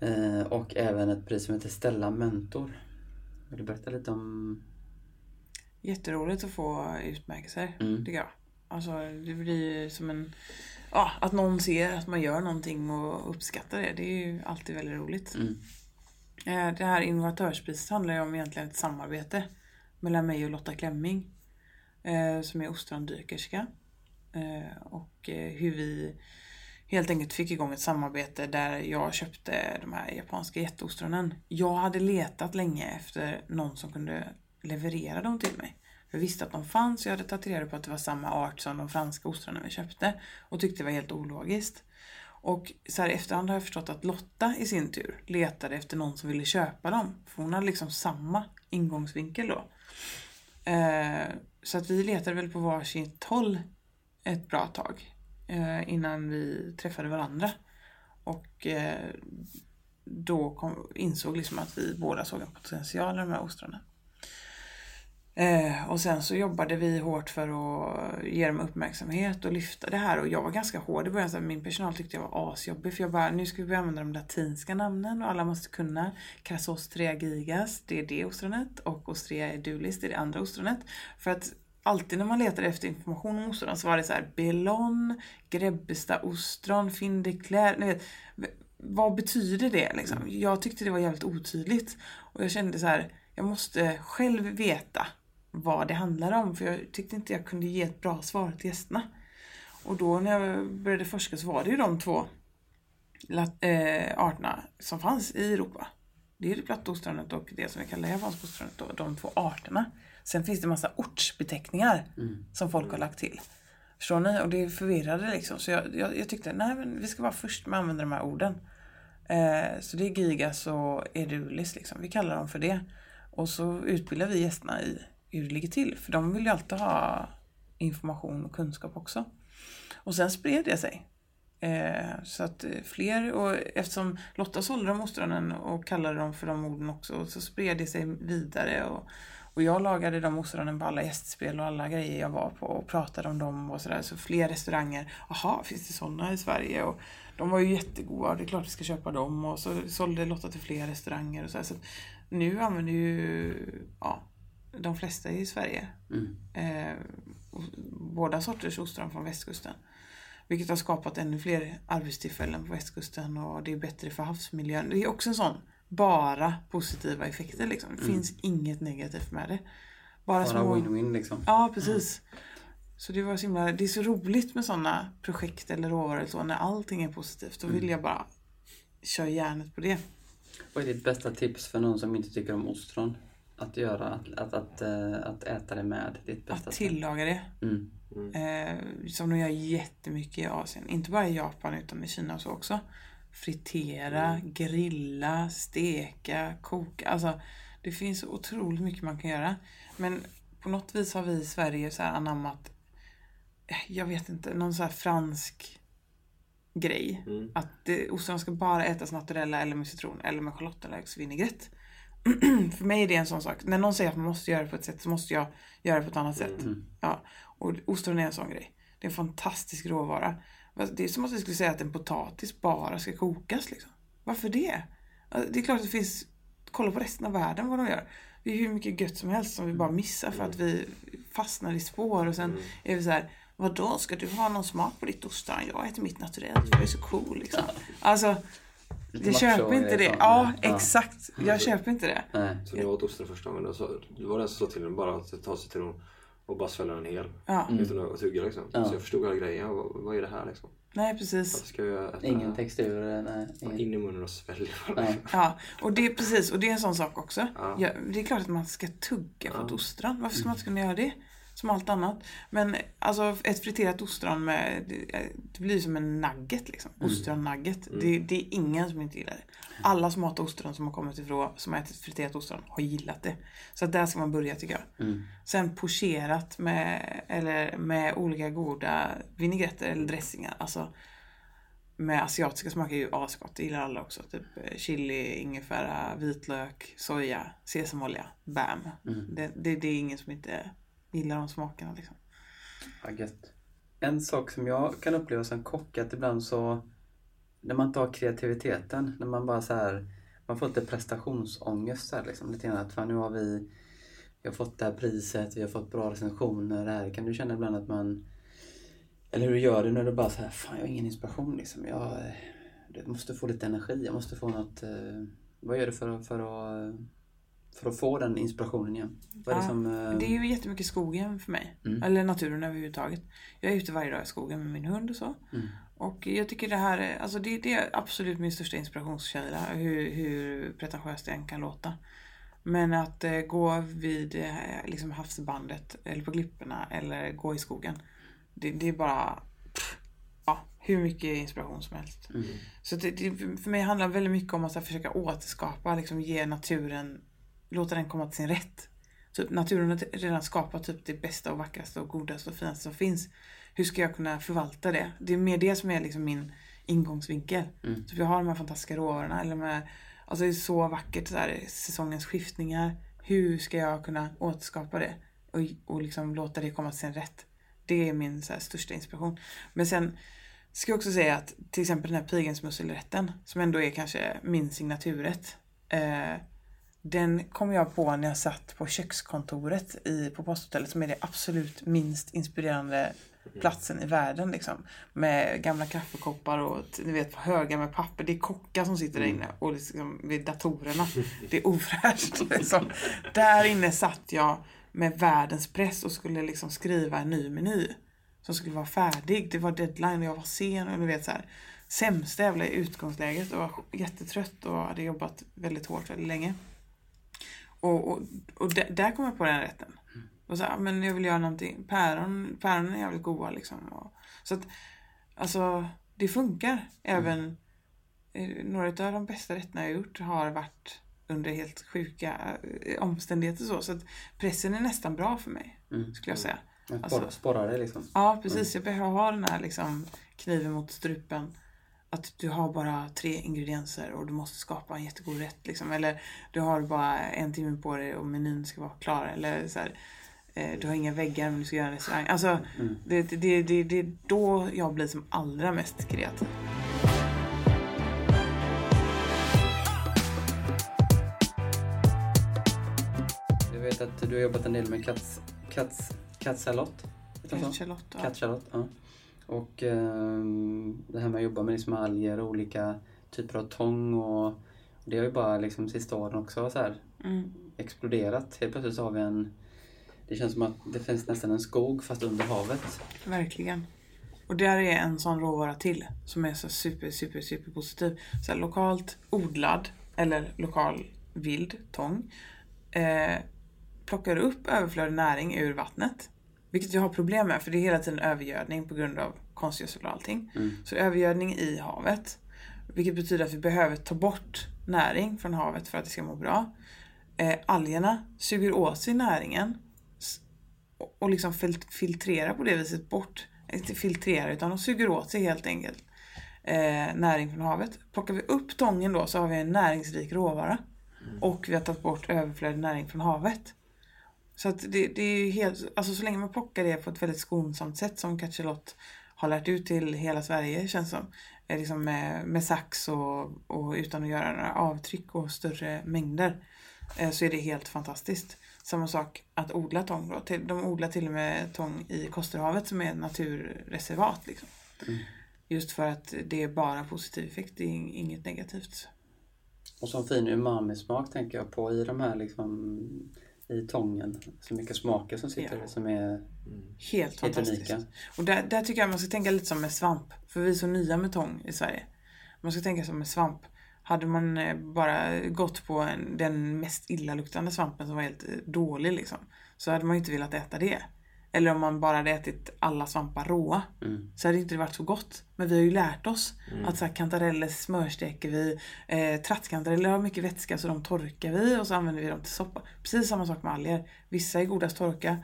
Eh, och även ett pris som heter Stella Mentor. Vill du berätta lite om... Jätteroligt att få utmärkelser, Mm. tycker jag. Alltså, det blir ju som en... Ja, att någon ser att man gör någonting och uppskattar det. Det är ju alltid väldigt roligt. Mm. Eh, det här innovatörspriset handlar ju om egentligen ett samarbete mellan mig och Lotta Klemming. Eh, som är ostrondykerska. Eh, och hur vi helt enkelt fick igång ett samarbete där jag köpte de här japanska jätteostronen. Jag hade letat länge efter någon som kunde leverera dem till mig. Jag visste att de fanns och jag hade tagit reda på att det var samma art som de franska ostronen vi köpte. Och tyckte det var helt ologiskt. Och så här i efterhand har jag förstått att Lotta i sin tur letade efter någon som ville köpa dem. För hon hade liksom samma ingångsvinkel då. Eh, så att vi letade väl på varsitt håll ett bra tag. Eh, innan vi träffade varandra. Och eh, då kom, insåg liksom att vi båda såg en potential i de här ostronen. Eh, och sen så jobbade vi hårt för att ge dem uppmärksamhet och lyfta det här. Och jag var ganska hård i början. Så min personal tyckte jag var asjobbig. För jag bara, nu ska vi börja använda de latinska namnen och alla måste kunna. Crasostrea gigas, det är det ostronet. Och Ostrea edulis, det är det andra ostronet. För att alltid när man letar efter information om ostron så var det så här Belon, Grebbestad ostron, Findeclair. Ni vet, vad betyder det liksom? Jag tyckte det var jävligt otydligt. Och jag kände så här, jag måste själv veta vad det handlar om. För jag tyckte inte jag kunde ge ett bra svar till gästerna. Och då när jag började forska så var det ju de två eh, arterna som fanns i Europa. Det är det platta ostronet och det som vi kallar japanska ostronet. då, De två arterna. Sen finns det massa ortsbeteckningar som folk har lagt till. Förstår ni? Och det förvirrade liksom. Så jag, jag, jag tyckte, nej men vi ska vara först med att använda de här orden. Eh, så det är Gigas och Edulis liksom. Vi kallar dem för det. Och så utbildar vi gästerna i hur det ligger till. För de vill ju alltid ha information och kunskap också. Och sen spred det sig. Eh, så att eh, fler, och eftersom Lotta sålde de ostronen och kallade dem för de orden också, så spred det sig vidare. Och, och jag lagade de ostronen på alla gästspel och alla grejer jag var på och pratade om dem och sådär. Så fler restauranger, jaha, finns det sådana i Sverige? Och de var ju jättegoda, det är klart vi ska köpa dem. Och så sålde Lotta till fler restauranger och sådär. så att nu använder ju ja, de flesta i Sverige Mm. eh, båda sorters ostron från västkusten. Vilket har skapat ännu fler arbetstillfällen på västkusten och det är bättre för havsmiljön. Det är också en sån, bara positiva effekter liksom. Det finns inget negativt med det. Bara, Bara små... win-win liksom. Ja, precis. Så det var så himla, det är så roligt med sådana projekt eller råvaror så, när allting är positivt. Då vill jag bara köra järnet på det. Vad är ditt bästa tips för någon som inte tycker om ostron? Att göra, att, att, att, eh, att äta det med ditt bästa Att tillaga det. Mm. Eh, som de gör jättemycket i Asien. Inte bara i Japan utan i Kina och så också. Fritera, grilla, steka, koka. Alltså, det finns otroligt mycket man kan göra. Men på något vis har vi i Sverige så här anammat, eh, jag vet inte, någon så här fransk grej. Mm. Att det, ostron ska bara ätas naturella eller med citron eller med schalottenlöksvinägrett. För mig är det en sån sak. När någon säger att man måste göra det på ett sätt så måste jag göra det på ett annat sätt. Ja. Och ostron är en sån grej. Det är en fantastisk råvara. Det är som att vi skulle säga att en potatis bara ska kokas. Liksom. Varför det? Det är klart att det finns... Kolla på resten av världen vad de gör. Det är hur mycket gött som helst som vi bara missar för att vi fastnar i spår och sen är vi så här Vadå, ska du ha någon smak på ditt ostron? Jag äter mitt naturellt för jag är så cool liksom. Alltså, jag köper inte det. Ja, exakt. Jag köper inte det. Nej. Så när jag åt ostron första gången, då så- var det så till den bara att ta sig till den och bara svälja den hel. Ja. Utan att tugga liksom. Ja. Så jag förstod hela grejen. Vad, vad är det här liksom? Nej, precis. Varför ska jag äta Ingen textur, eh, nej. Ingen. in i munnen och svälja? nej. Ja, och det precis, och det är en sån sak också. Ja. Ja, det är klart att man ska tugga på Ja. ett ostron. Varför ska man inte kunna göra det? Som allt annat. Men alltså ett friterat ostron med, det, det blir som en nugget liksom. Ostron-nugget. Det, det är ingen som inte gillar det. Alla som äter ostron som har kommit ifrån, som har ätit friterat ostron, har gillat det. Så där ska man börja tycker jag. Mm. Sen pocherat med, eller med olika goda vinägretter eller dressingar. Alltså med asiatiska smakar är ju asgott. Det gillar alla också. Typ eh, chili, ingefära, vitlök, soja, sesamolja. Bam. Mm. Det, det, det är ingen som inte gillar de smakerna liksom. Ja, gött. En sak som jag kan uppleva som kock att ibland så när man inte har kreativiteten, när man bara så här man får lite prestationsångest så här, liksom, lite grann att fan, nu har vi vi har fått det här priset, vi har fått bra recensioner här. Kan du känna ibland att man eller hur du gör det när du bara så här, fan jag har ingen inspiration liksom. Jag, eh, jag måste få lite energi, jag måste få något eh, vad gör du för, för, att, för att få den inspirationen igen? Vad är det Ja, som... eh, Det är ju jättemycket skogen för mig. Mm. Eller naturen överhuvudtaget. Jag är ute varje dag i skogen med min hund och så. Mm. Och jag tycker det här är, alltså det, det är absolut min största inspirationskälla. Hur, hur pretentiöst det än kan låta. Men att eh, gå vid eh, liksom havsbandet eller på klipporna eller gå i skogen. Det, det är bara pff, ja, hur mycket inspiration som helst. Mm. Så det, det, för mig handlar det väldigt mycket om att här, försöka återskapa, liksom ge naturen, låta den komma till sin rätt. Typ, naturen har redan skapat typ det bästa och vackraste och godaste och finaste som finns. Hur ska jag kunna förvalta det? Det är mer det som är liksom min ingångsvinkel. Mm. Typ jag har de här fantastiska råvarorna. Eller med, alltså det är så vackert, så här, säsongens skiftningar. Hur ska jag kunna återskapa det? Och, och liksom låta det komma till sin rätt. Det är min så här, största inspiration. Men sen ska jag också säga att till exempel den här pilgrimsmusselrätten som ändå är kanske min signaturrätt. Eh, den kom jag på när jag satt på kökskontoret i, på posthotellet som är det absolut minst inspirerande platsen i världen. Liksom. Med gamla kaffekoppar och ni vet, högar med papper. Det är kockar som sitter där inne och liksom vid datorerna. Det är ofräscht. Liksom. Där inne satt jag med världens press och skulle liksom skriva en ny meny. Som skulle vara färdig. Det var deadline och jag var sen och du vet så här. Sämsta jävla utgångsläget och var jättetrött och hade jobbat väldigt hårt väldigt länge. Och, och, och där, där kom jag på den rätten. Och så här, men jag vill göra någonting. Päron, päron är jävligt goda liksom. Och, så att, alltså, det funkar. Även eh, några av de bästa rätterna jag gjort har varit under helt sjuka eh, omständigheter så. Så att pressen är nästan bra för mig, Mm. skulle jag säga. Sporra, Alltså- sporrar det liksom. Ja, precis. Jag behöver ha den här liksom, kniven mot strupen. Att du har bara tre ingredienser och du måste skapa en jättegod rätt. Liksom. Eller du har bara en timme på dig och menyn ska vara klar. Eller så här, eh, du har inga väggar men du ska göra en restaurang. Alltså, Mm. det, det, det, det, det är då jag blir som allra mest kreativ. Jag vet att du har jobbat en del med katts, katts, kattsalott. Charlotte. Ja. Kattchalott, ja. Och ehm, det här med att jobba med liksom alger och olika typer av tång och det har ju bara liksom sista åren också så här Mm. exploderat. Helt plötsligt så har vi en det känns som att det finns nästan en skog fast under havet. Verkligen. Och där är en sån råvara till som är så super, super, super positiv. Så här, lokalt odlad eller lokal vild tång. Eh, plockar upp överflödig näring ur vattnet. Vilket jag har problem med för det är hela tiden övergödning på grund av konstgödsel och allting. Mm. Så övergödning i havet. Vilket betyder att vi behöver ta bort näring från havet för att det ska må bra. Eh, algerna suger åt sig näringen och- liksom fil- filtrerar på det viset bort, inte filtrerar utan de suger åt sig helt enkelt eh, näring från havet. Plockar vi upp tången då så har vi en näringsrik råvara och vi har tagit bort överflödig näring från havet. Så att det, det är ju helt, alltså så länge man plockar det på ett väldigt skonsamt sätt som Catchelot har lärt ut till hela Sverige känns som. Eh, Liksom med, med sax och, och utan att göra några avtryck och större mängder. eh, Så är det helt fantastiskt. Samma sak att odla tång då. De odlar till och med tång i Kosterhavet som är ett naturreservat. Liksom. Mm. Just för att det är bara positiv effekt, det är ing- inget negativt. Och så en fin umami-smak tänker jag på i de här liksom i tången. Så mycket smaker som sitter Ja. som är Helt helt fantastiskt. unika. Och där, där tycker jag man ska tänka lite som med svamp. För vi är så nya med tång i Sverige. Man ska tänka som med svamp. Hade man eh, bara gått på en, den mest illaluktande svampen som var helt eh, dålig liksom. Så hade man ju inte velat äta det. Eller om man bara hade ätit alla svampar råa. Mm. Så hade det inte varit så gott. Men vi har ju lärt oss att så här, kantareller smörsteker vi. Eh, trattkantareller har mycket vätska så de torkar vi och så använder vi dem till soppa. Precis samma sak med alger. Vissa är goda att torka.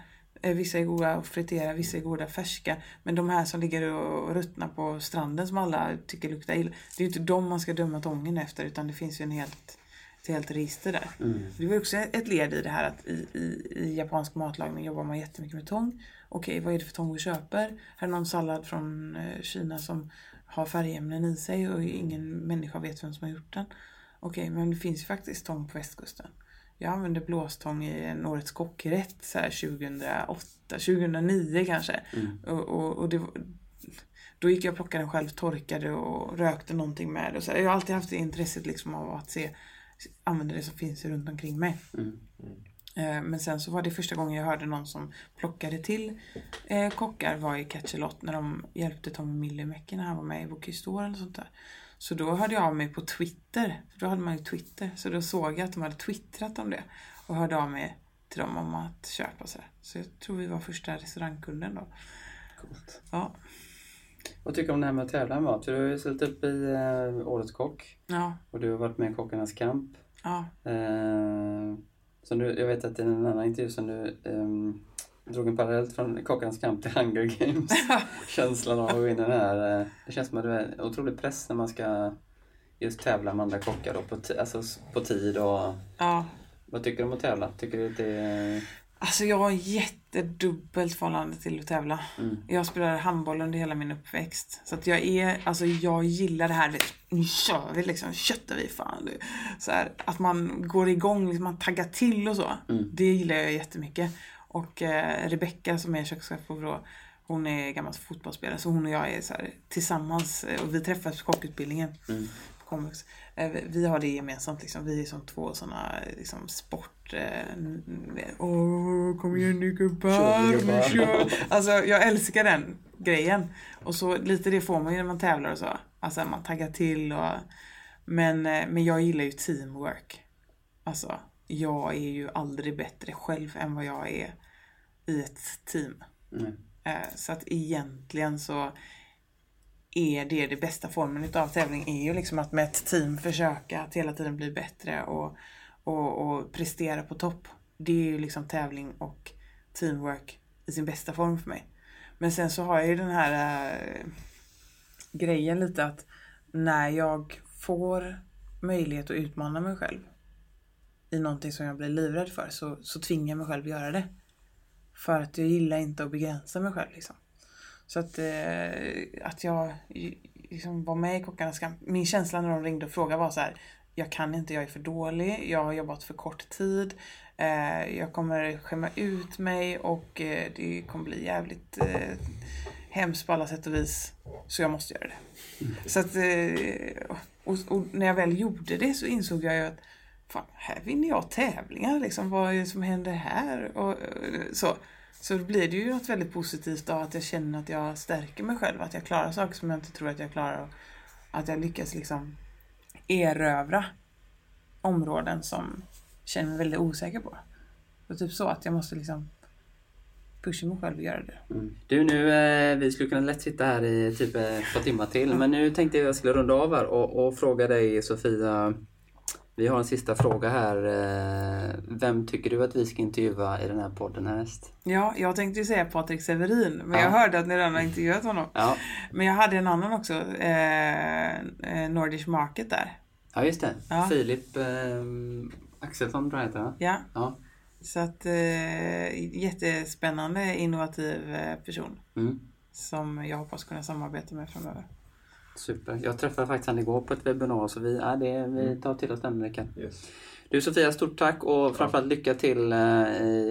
Eh, vissa är goda att fritera, vissa är goda färska. Men de här som ligger och ruttnar på stranden som alla tycker luktar illa. Det är ju inte de man ska döma tången efter utan det finns ju en helt, ett helt register där. Det var också ett led i det här att i, i, i japansk matlagning jobbar man jättemycket med tång. Okej, vad är det för tång vi köper? Här är någon sallad från eh, Kina som har färgämnen i sig och ingen människa vet vem som har gjort den. Okej, men det finns ju faktiskt tång på västkusten. Jag använde blåstång i en Årets kockrätt så här 2008, 2009 kanske. Och, och, och det, då gick jag och plockade den själv, torkade och rökte någonting med det. Och så här. Jag har alltid haft intresset liksom av att se, använda det som finns runt omkring mig. Mm. Eh, Men sen så var det första gången jag hörde någon som plockade till eh, kockar var i Catchelot när de hjälpte Tommy Myllymäki när han var med i d'Or eller sånt där. Så då hörde jag av mig på Twitter, för då hade man ju Twitter. Så då såg jag att de hade twittrat om det och hörde av mig till dem om att köpa så här. Så jag tror vi var första restaurangkunden då. Coolt. Ja, Vad tycker du om det här med att tävla med mat? För du har ju ställt upp i eh, Årets kock ja, och du har varit med i Kockarnas kamp. ja, Eh, som du, jag vet att i en annan intervju som du ehm, drog en parallell från Kockarnas kamp till Hunger Games. Känslan av att gå in i den här. eh, det känns som att det är otrolig press när man ska just tävla med andra kockar då, på, alltså, på tid och ja. vad tycker du om att tävla? Tycker du att det är... Alltså jag har jättedubbelt förhållande till att tävla. Mm. Jag spelade handboll under hela min uppväxt. Så att jag är, alltså jag gillar det här, nu kör vi liksom, köttar vi fan. Så här, att man går igång, liksom, man taggar till och så. Mm. Det gillar jag jättemycket. Och eh, Rebecka som är kökschef på Vrå, hon är gammal fotbollsspelare så hon och jag är så här, tillsammans eh, och vi träffas på kockutbildningen. Mm. Komvux. Eh, vi- har det gemensamt liksom. Vi är som två sådana liksom sport... eh, Åh, kom igen nu gubbar. Alltså jag älskar den grejen. Och så lite det får man ju när man tävlar och så. Alltså man taggar till och... Men, eh, men jag gillar ju teamwork. Alltså, jag är ju aldrig bättre själv än vad jag är i ett team. Mm. Så att egentligen så är det det bästa formen utav tävling är ju liksom att med ett team försöka att hela tiden bli bättre och, och, och prestera på topp. Det är ju liksom tävling och teamwork i sin bästa form för mig. Men sen så har jag ju den här äh, grejen lite att när jag får möjlighet att utmana mig själv i någonting som jag blir livrädd för så, så tvingar jag mig själv att göra det. För att jag gillar inte att begränsa mig själv liksom. Så att, eh, att jag liksom var med i Kockarnas kamp. Min känsla när de ringde och frågade var så här. Jag kan inte, jag är för dålig. Jag har jobbat för kort tid. Eh, jag kommer skämma ut mig och eh, det kommer bli jävligt eh, hemskt på alla sätt och vis. Så jag måste göra det. Så att, och, och när jag väl gjorde det så insåg jag ju att fan, här vinner jag tävlingar liksom. Vad är det som händer här? Och, så. Så då blir det ju något väldigt positivt av att jag känner att jag stärker mig själv. Att jag klarar saker som jag inte tror att jag klarar. Och att jag lyckas liksom erövra områden som jag känner mig väldigt osäker på. Så typ så att jag måste liksom pusha mig själv och göra det. Mm. Du nu, eh, vi skulle kunna lätt sitta här i typ eh, ett par timmar till men nu tänkte jag att jag skulle runda av här och, och fråga dig Sofia Vi har en sista fråga här. eh, Vem tycker du att vi ska intervjua i den här podden härnäst? Ja, jag tänkte ju säga Patrik Severin, men Ja. jag hörde att ni redan har intervjuat honom. Ja, Men jag hade en annan också, eh, eh, Nordish Market där. ja just det. Ja. Filip eh, Axelsson tror jag heter va? Ja, Ja. så att eh, jättespännande, innovativ eh, person Mm. som jag hoppas kunna samarbeta med framöver. Super. Jag träffade faktiskt han igår på ett webbinar så vi, ja, det, vi tar till oss den veckan. Yes. Du Sofia, stort tack och framförallt lycka till eh,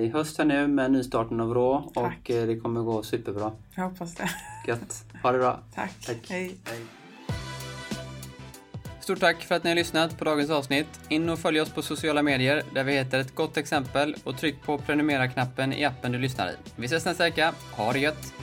i höst här nu med nystarten av Rå Tack. och eh, det kommer gå superbra. Jag hoppas det. Gött. Ha det bra. Tack. Tack. Hej. Hej. Stort tack för att ni har lyssnat på dagens avsnitt. In och följ oss på sociala medier där vi heter ett gott exempel och tryck på prenumerera-knappen i appen du lyssnar i. Vi ses nästa vecka. Ha det gött!